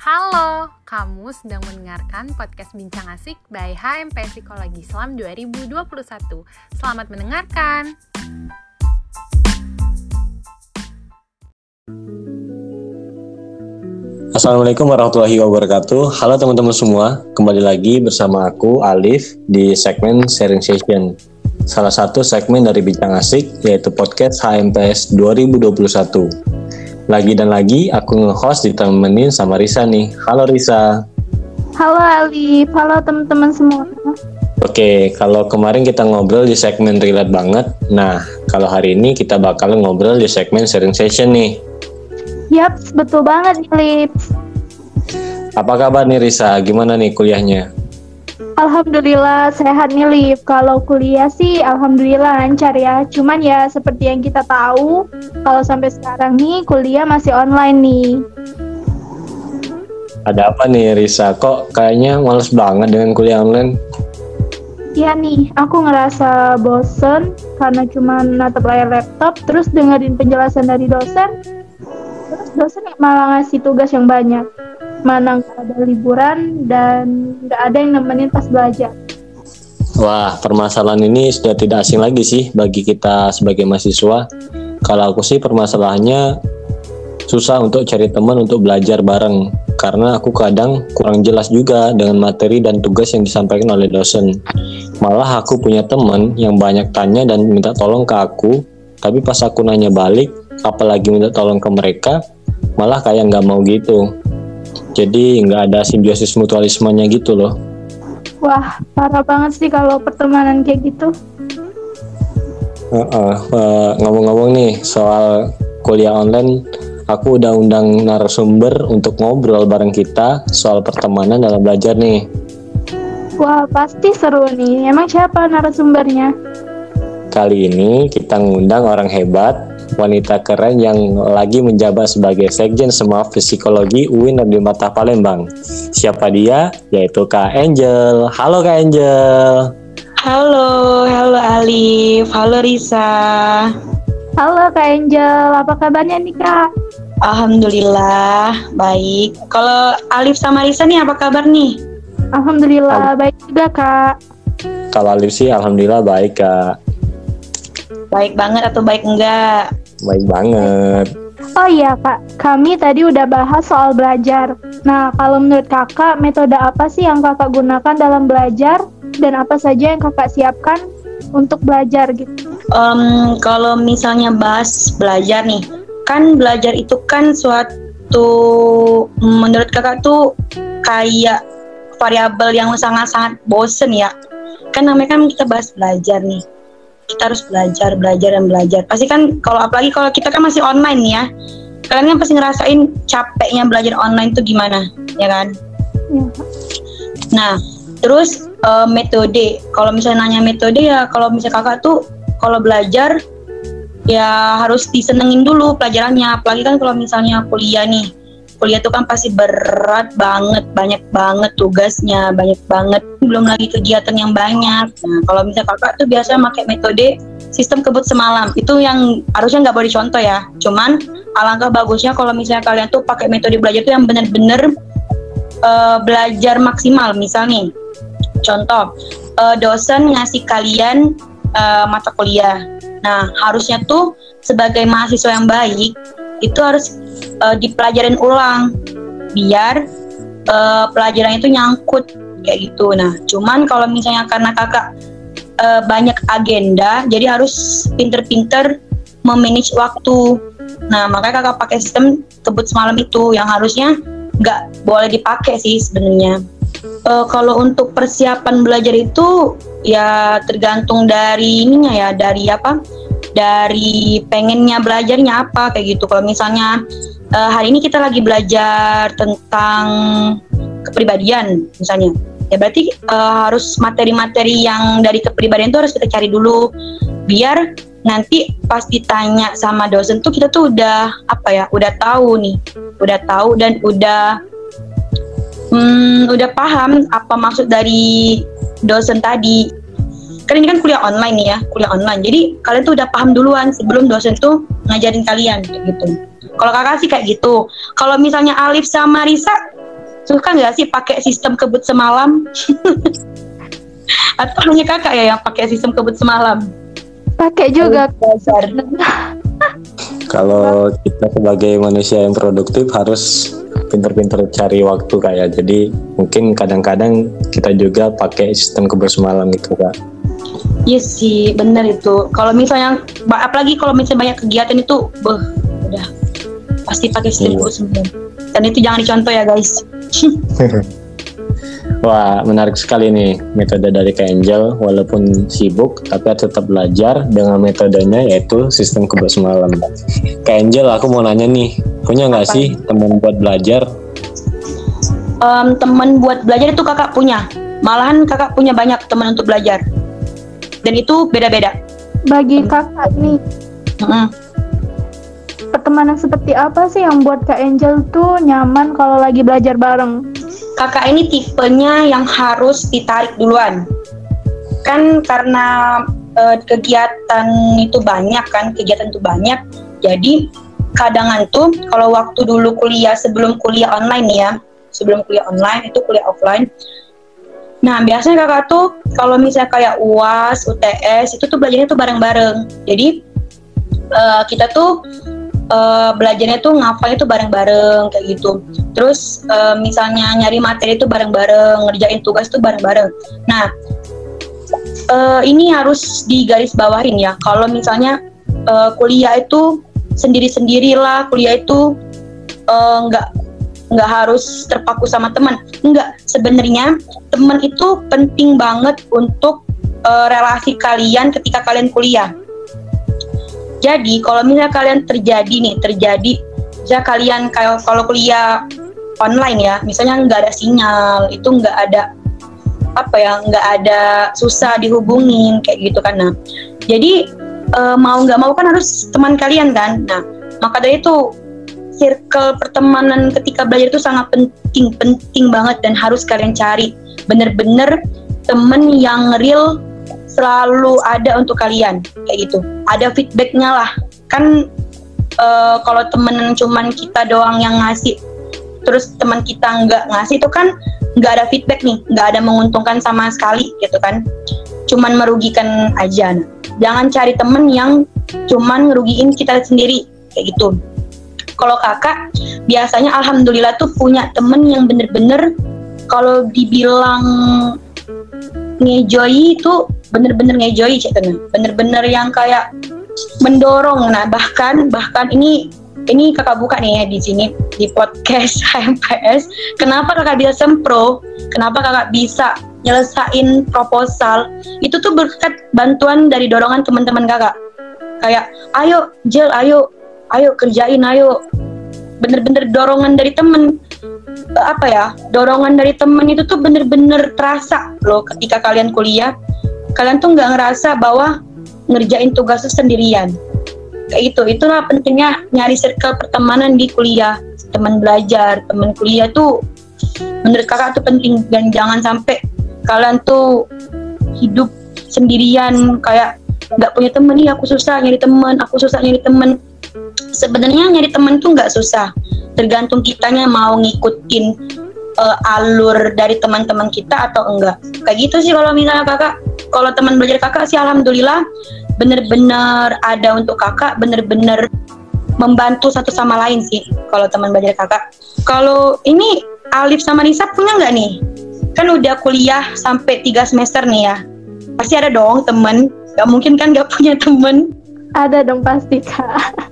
Halo, kamu sedang mendengarkan podcast Bincang Asik by HMP Psikologi Islam 2021. Selamat mendengarkan. Assalamualaikum warahmatullahi wabarakatuh. Halo teman-teman semua, kembali lagi bersama aku Alif di segmen sharing session. Salah satu segmen dari Bincang Asik yaitu podcast HMPS 2021. Lagi dan lagi aku nge-host ditemenin sama Risa nih. Halo Risa. Halo Alif, halo teman-teman semua. Oke, kalau kemarin kita ngobrol di segmen relate banget. Nah, kalau hari ini kita bakal ngobrol di segmen sharing session nih. Yap, betul banget nih Alif. Apa kabar nih Risa? Gimana nih kuliahnya? Alhamdulillah sehat nih Liv. Kalau kuliah sih alhamdulillah lancar ya. Cuman ya seperti yang kita tahu, kalau sampai sekarang nih kuliah masih online nih. Ada apa nih Risa? Kok kayaknya males banget dengan kuliah online? Iya nih, aku ngerasa bosen karena cuma natap layar laptop, terus dengerin penjelasan dari dosen, terus dosen malah ngasih tugas yang banyak mana nggak ada liburan dan nggak ada yang nemenin pas belajar. Wah, permasalahan ini sudah tidak asing lagi sih bagi kita sebagai mahasiswa. Kalau aku sih permasalahannya susah untuk cari teman untuk belajar bareng karena aku kadang kurang jelas juga dengan materi dan tugas yang disampaikan oleh dosen. Malah aku punya teman yang banyak tanya dan minta tolong ke aku, tapi pas aku nanya balik, apalagi minta tolong ke mereka, malah kayak nggak mau gitu. Jadi nggak ada simbiosis mutualismenya gitu loh. Wah, parah banget sih kalau pertemanan kayak gitu. Uh, uh, uh, ngomong-ngomong nih soal kuliah online, aku udah undang narasumber untuk ngobrol bareng kita soal pertemanan dalam belajar nih. Wah, pasti seru nih. Emang siapa narasumbernya? Kali ini kita ngundang orang hebat wanita keren yang lagi menjabat sebagai Sekjen Semua Psikologi UIN Nadiem Mata Palembang. Siapa dia? Yaitu Kak Angel. Halo Kak Angel. Halo, halo Alif, halo Risa. Halo Kak Angel, apa kabarnya nih Kak? Alhamdulillah, baik. Kalau Alif sama Risa nih apa kabar nih? Alhamdulillah, Al baik juga Kak. Kalau Alif sih Alhamdulillah baik Kak. Baik banget atau baik enggak? Baik banget. Oh iya kak, kami tadi udah bahas soal belajar. Nah, kalau menurut kakak, metode apa sih yang kakak gunakan dalam belajar dan apa saja yang kakak siapkan untuk belajar gitu? Um, kalau misalnya bahas belajar nih, kan belajar itu kan suatu menurut kakak tuh kayak variabel yang sangat-sangat bosen ya. Kan namanya kan kita bahas belajar nih kita harus belajar belajar dan belajar. Pasti kan kalau apalagi kalau kita kan masih online ya kalian kan pasti ngerasain capeknya belajar online tuh gimana ya kan? Ya. nah terus uh, metode. Kalau misalnya nanya metode ya kalau misalnya kakak tuh kalau belajar ya harus disenengin dulu pelajarannya. Apalagi kan kalau misalnya kuliah nih kuliah tuh kan pasti berat banget, banyak banget tugasnya, banyak banget. Belum lagi kegiatan yang banyak. Nah, kalau misalnya kakak tuh biasa pakai metode sistem kebut semalam. Itu yang harusnya nggak boleh dicontoh ya. Cuman alangkah bagusnya kalau misalnya kalian tuh pakai metode belajar tuh yang bener-bener uh, belajar maksimal. Misalnya, contoh uh, dosen ngasih kalian uh, mata kuliah. Nah, harusnya tuh sebagai mahasiswa yang baik itu harus uh, dipelajarin ulang biar uh, pelajaran itu nyangkut kayak gitu. Nah, cuman kalau misalnya karena kakak uh, banyak agenda, jadi harus pinter-pinter memanage waktu. Nah, makanya kakak pakai sistem kebut semalam itu yang harusnya nggak boleh dipakai sih sebenarnya. Uh, kalau untuk persiapan belajar itu ya tergantung dari ininya ya, dari apa? Dari pengennya belajarnya apa kayak gitu. Kalau misalnya uh, hari ini kita lagi belajar tentang kepribadian misalnya. Ya berarti uh, harus materi-materi yang dari kepribadian itu harus kita cari dulu. Biar nanti pas ditanya sama dosen tuh kita tuh udah apa ya udah tahu nih. Udah tahu dan udah hmm, udah paham apa maksud dari dosen tadi kan ini kan kuliah online nih ya kuliah online jadi kalian tuh udah paham duluan sebelum dosen tuh ngajarin kalian gitu kalau kakak sih kayak gitu. Kalau misalnya Alif sama Risa suka nggak sih pakai sistem kebut semalam atau hanya kakak ya yang pakai sistem kebut semalam Pakai juga. Kalau kita sebagai manusia yang produktif harus pinter-pinter cari waktu kak ya. Jadi mungkin kadang-kadang kita juga pakai sistem kebersemalam gitu kak. Iya sih, bener itu. Kalau misalnya, apalagi kalau misalnya banyak kegiatan itu, beh, udah pasti pakai sistem Iya. kebut semalam. Dan itu jangan dicontoh ya guys. Wah menarik sekali nih metode dari Kak Angel walaupun sibuk tapi tetap belajar dengan metodenya yaitu sistem kebersemalam. Kak Angel aku mau nanya nih punya nggak sih teman buat belajar? Em, teman buat belajar itu kakak punya. Malahan kakak punya banyak teman untuk belajar. Dan itu beda-beda. Bagi kakak nih, Mm-mm. pertemanan seperti apa sih yang buat Kak Angel tuh nyaman kalau lagi belajar bareng? kakak ini tipenya yang harus ditarik duluan kan karena eh, kegiatan itu banyak kan kegiatan itu banyak jadi kadangan tuh kalau waktu dulu kuliah sebelum kuliah online ya sebelum kuliah online itu kuliah offline nah biasanya kakak tuh kalau misalnya kayak uas UTS itu tuh belajarnya tuh bareng-bareng. Jadi eh, kita tuh eh, belajarnya tuh ngapain itu bareng-bareng kayak gitu. Terus eh, misalnya nyari materi itu bareng-bareng ngerjain tugas tuh bareng-bareng. Nah eh, ini harus digaris bawahin ya. Kalau misalnya eh, kuliah itu sendiri-sendiri lah kuliah itu nggak nggak harus terpaku sama teman. Nggak sebenarnya teman itu penting banget untuk eh, relasi kalian ketika kalian kuliah. Jadi kalau misalnya kalian terjadi nih terjadi misalnya kalian kayak kalau kuliah online ya misalnya nggak ada sinyal itu nggak ada apa ya nggak ada susah dihubungin kayak gitu kan nah. Jadi eh, mau nggak mau kan harus teman kalian kan nah. Maka dari itu circle pertemanan ketika belajar itu sangat penting penting banget dan harus kalian cari. Bener-bener temen yang real selalu ada untuk kalian kayak gitu. Ada feedbacknya lah. Kan eh, kalau temen cuman kita doang yang ngasih terus teman kita nggak ngasih itu kan nggak ada feedback nih nggak ada menguntungkan sama sekali gitu kan. Cuman merugikan aja. Nah, jangan cari temen yang cuman ngerugiin kita sendiri kayak gitu kalau kakak biasanya alhamdulillah tuh punya temen yang bener-bener kalau dibilang ngejoi itu bener-bener ngejoi cek bener-bener yang kayak mendorong. Nah bahkan bahkan ini ini kakak buka nih ya di sini di podcast HMPS kenapa kakak bisa sempro? Kenapa kakak bisa nyelesain proposal? Itu tuh berkat bantuan dari dorongan teman-teman kakak. Kayak ayo Jel ayo ayo kerjain ayo. Bener-bener dorongan dari temen. Eh, apa ya? Dorongan dari temen itu tuh bener-bener terasa loh ketika kalian kuliah. Kalian tuh nggak ngerasa bahwa ngerjain tugas sendirian. Kayak itu itulah pentingnya nyari circle pertemanan di kuliah. Teman belajar teman kuliah tuh menurut kakak tuh penting. Dan jangan sampai kalian tuh hidup sendirian. Kayak nggak punya temen. Nih aku susah nyari temen aku susah nyari temen sebenarnya nyari temen tuh nggak susah. Tergantung kitanya mau ngikutin eh, alur dari teman-teman kita atau enggak. Kayak gitu sih kalau misalnya kakak. Kalau teman belajar kakak sih alhamdulillah bener-bener ada untuk kakak bener-bener membantu satu sama lain sih kalau teman belajar kakak. Kalau ini Alif sama Nisa punya nggak nih? Kan udah kuliah sampai tiga semester nih ya. Pasti ada dong temen Gak mungkin kan gak punya temen Ada dong pasti kak.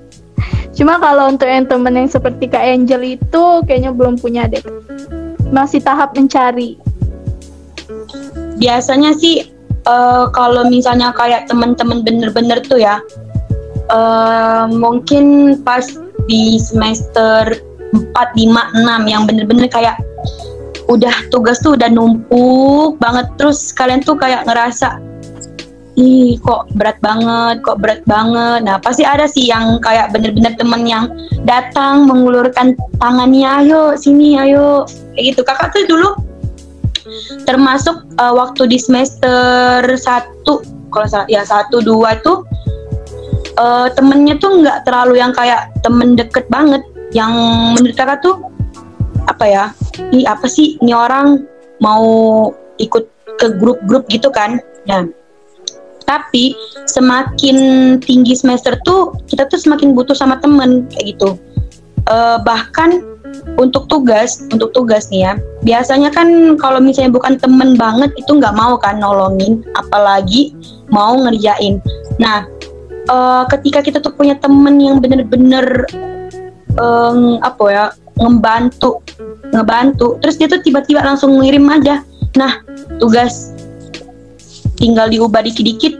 Cuma kalau untuk yang temen yang seperti Kak Angel itu kayaknya belum punya deh. Masih tahap mencari. biasanya sih eh, kalau misalnya kayak temen-temen bener-bener tuh ya eh, mungkin pas di semester 4, 5, 6 yang bener-bener kayak udah tugas tuh udah numpuk banget terus kalian tuh kayak ngerasa ih kok berat banget kok berat banget. Nah pasti ada sih yang kayak bener-bener temen yang datang mengulurkan tangannya ayo sini ayo. Kayak gitu. Kakak tuh dulu termasuk uh, waktu di semester 1 kalau ya satu dua tuh uh, temennya tuh nggak terlalu yang kayak temen deket banget. Yang menurut kakak tuh apa ya ih apa sih ini orang mau ikut ke grup-grup gitu kan? Nah tapi semakin tinggi semester tuh kita tuh semakin butuh sama temen kayak gitu. Uh, bahkan untuk tugas untuk tugas nih ya biasanya kan kalau misalnya bukan temen banget itu nggak mau kan nolongin apalagi mau ngerjain. Nah uh, ketika kita tuh punya temen yang bener-bener um, apa ya ngebantu ngebantu terus dia tuh tiba-tiba langsung ngirim aja nah tugas tinggal diubah dikit-dikit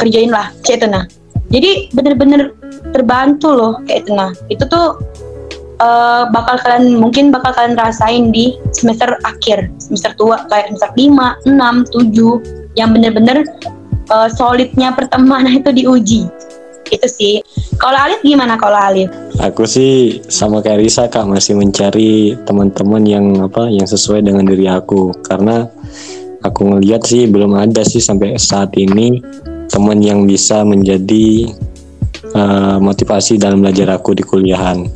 kerjain lah kayak itu nah jadi bener-bener terbantu loh kayak itu nah itu tuh uh, bakal kalian mungkin bakal kalian rasain di semester akhir. Semester tua kayak semester 5, 6, 7 yang bener-bener uh, solidnya pertemanan itu diuji. Itu sih. Kalau Alif gimana kalau Alif? Aku sih sama kayak Risa kak. Masih mencari teman-teman yang apa yang sesuai dengan diri aku. Karena aku ngeliat sih belum ada sih sampai saat ini teman yang bisa menjadi uh, motivasi dalam belajar aku di kuliahan.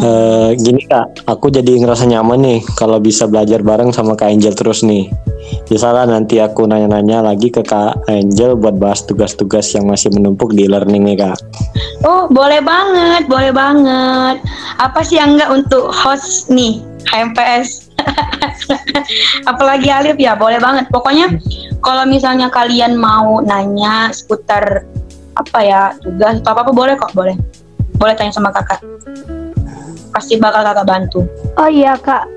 Uh, gini kak, aku jadi ngerasa nyaman nih kalau bisa belajar bareng sama Kak Angel terus nih. Misalnya nanti aku nanya-nanya lagi ke Kak Angel buat bahas tugas-tugas yang masih menumpuk di learning nih kak. Oh boleh banget, boleh banget. Apa sih yang enggak untuk host nih HMPS? Apalagi Alif ya, boleh banget. Pokoknya kalau misalnya kalian mau nanya seputar apa ya tugas atau apa apa boleh kok boleh boleh tanya sama kakak pasti bakal kakak bantu oh iya kak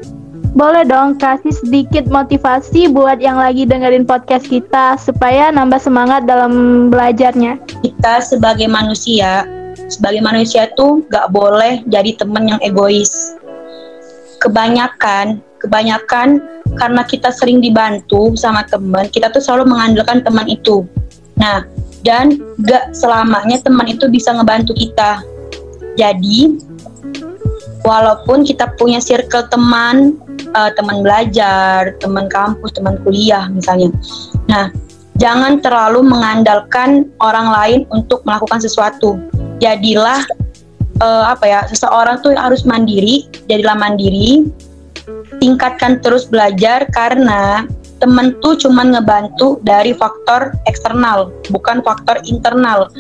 boleh dong kasih sedikit motivasi buat yang lagi dengerin podcast kita supaya nambah semangat dalam belajarnya. Kita sebagai manusia, sebagai manusia tuh gak boleh jadi temen yang egois. Kebanyakan, kebanyakan karena kita sering dibantu sama teman, kita tuh selalu mengandalkan teman itu. Nah, dan gak selamanya teman itu bisa ngebantu kita. Jadi, walaupun kita punya circle teman, uh, teman belajar, teman kampus, teman kuliah misalnya. Nah, jangan terlalu mengandalkan orang lain untuk melakukan sesuatu. Jadilah uh, apa ya, seseorang tuh harus mandiri, jadilah mandiri, tingkatkan terus belajar karena temen tuh cuma ngebantu dari faktor eksternal, bukan faktor internal.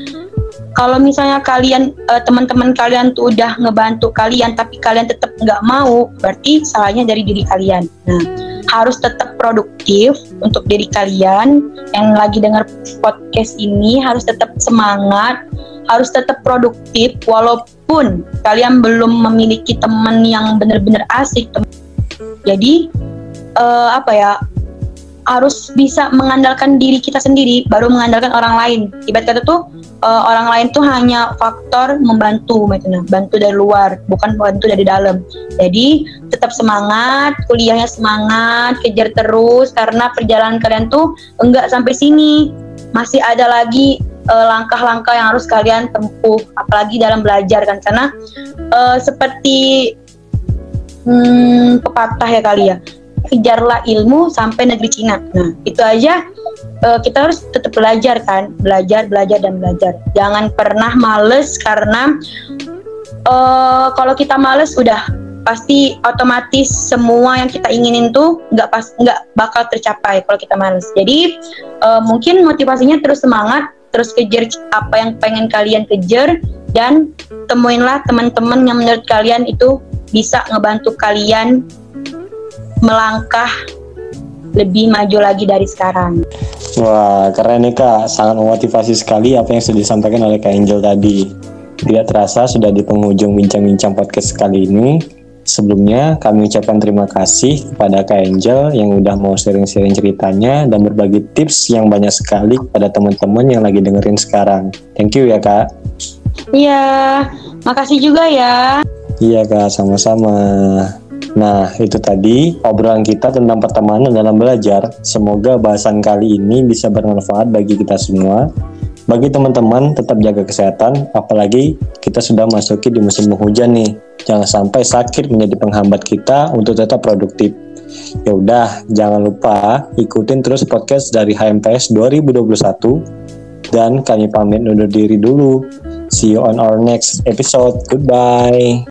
Kalau misalnya kalian uh, teman-teman kalian tuh udah ngebantu kalian tapi kalian tetap nggak mau, berarti salahnya dari diri kalian. Nah, harus tetap produktif untuk diri kalian yang lagi dengar podcast ini harus tetap semangat, harus tetap produktif walaupun kalian belum memiliki teman yang benar-benar asik. Jadi uh, apa ya? harus bisa mengandalkan diri kita sendiri baru mengandalkan orang lain. Ibarat kata tuh uh, orang lain tuh hanya faktor membantu gitu. Nah bantu dari luar bukan bantu dari dalam. Jadi tetap semangat kuliahnya semangat kejar terus karena perjalanan kalian tuh enggak sampai sini. Masih ada lagi eh, langkah-langkah yang harus kalian tempuh apalagi dalam belajar kan. Karena uh, seperti hmm, pepatah ya kali ya kejarlah ilmu sampai negeri Cina. Nah, itu aja uh, kita harus tetap belajar kan, belajar, belajar dan belajar. Jangan pernah males karena uh, kalau kita males udah pasti otomatis semua yang kita inginin tuh nggak pas nggak bakal tercapai kalau kita males. Jadi uh, mungkin motivasinya terus semangat, terus kejar apa yang pengen kalian kejar dan temuinlah teman-teman yang menurut kalian itu bisa ngebantu kalian melangkah lebih maju lagi dari sekarang. Wah, keren nih Kak. Sangat memotivasi sekali apa yang sudah disampaikan oleh Kak Angel tadi. Tidak terasa sudah di penghujung bincang-bincang podcast kali ini. Sebelumnya kami ucapkan terima kasih kepada Kak Angel yang udah mau sharing-sharing ceritanya dan berbagi tips yang banyak sekali kepada teman-teman yang lagi dengerin sekarang. Thank you ya Kak. Iya, makasih juga ya. Iya Kak, sama-sama. Nah, itu tadi obrolan kita tentang pertemanan dalam belajar. Semoga bahasan kali ini bisa bermanfaat bagi kita semua. Bagi teman-teman, tetap jaga kesehatan, apalagi kita sudah masuki di musim penghujan nih. Jangan sampai sakit menjadi penghambat kita untuk tetap produktif. Ya udah, jangan lupa ikutin terus podcast dari HMPS 2021 dan kami pamit undur diri dulu. See you on our next episode. Goodbye.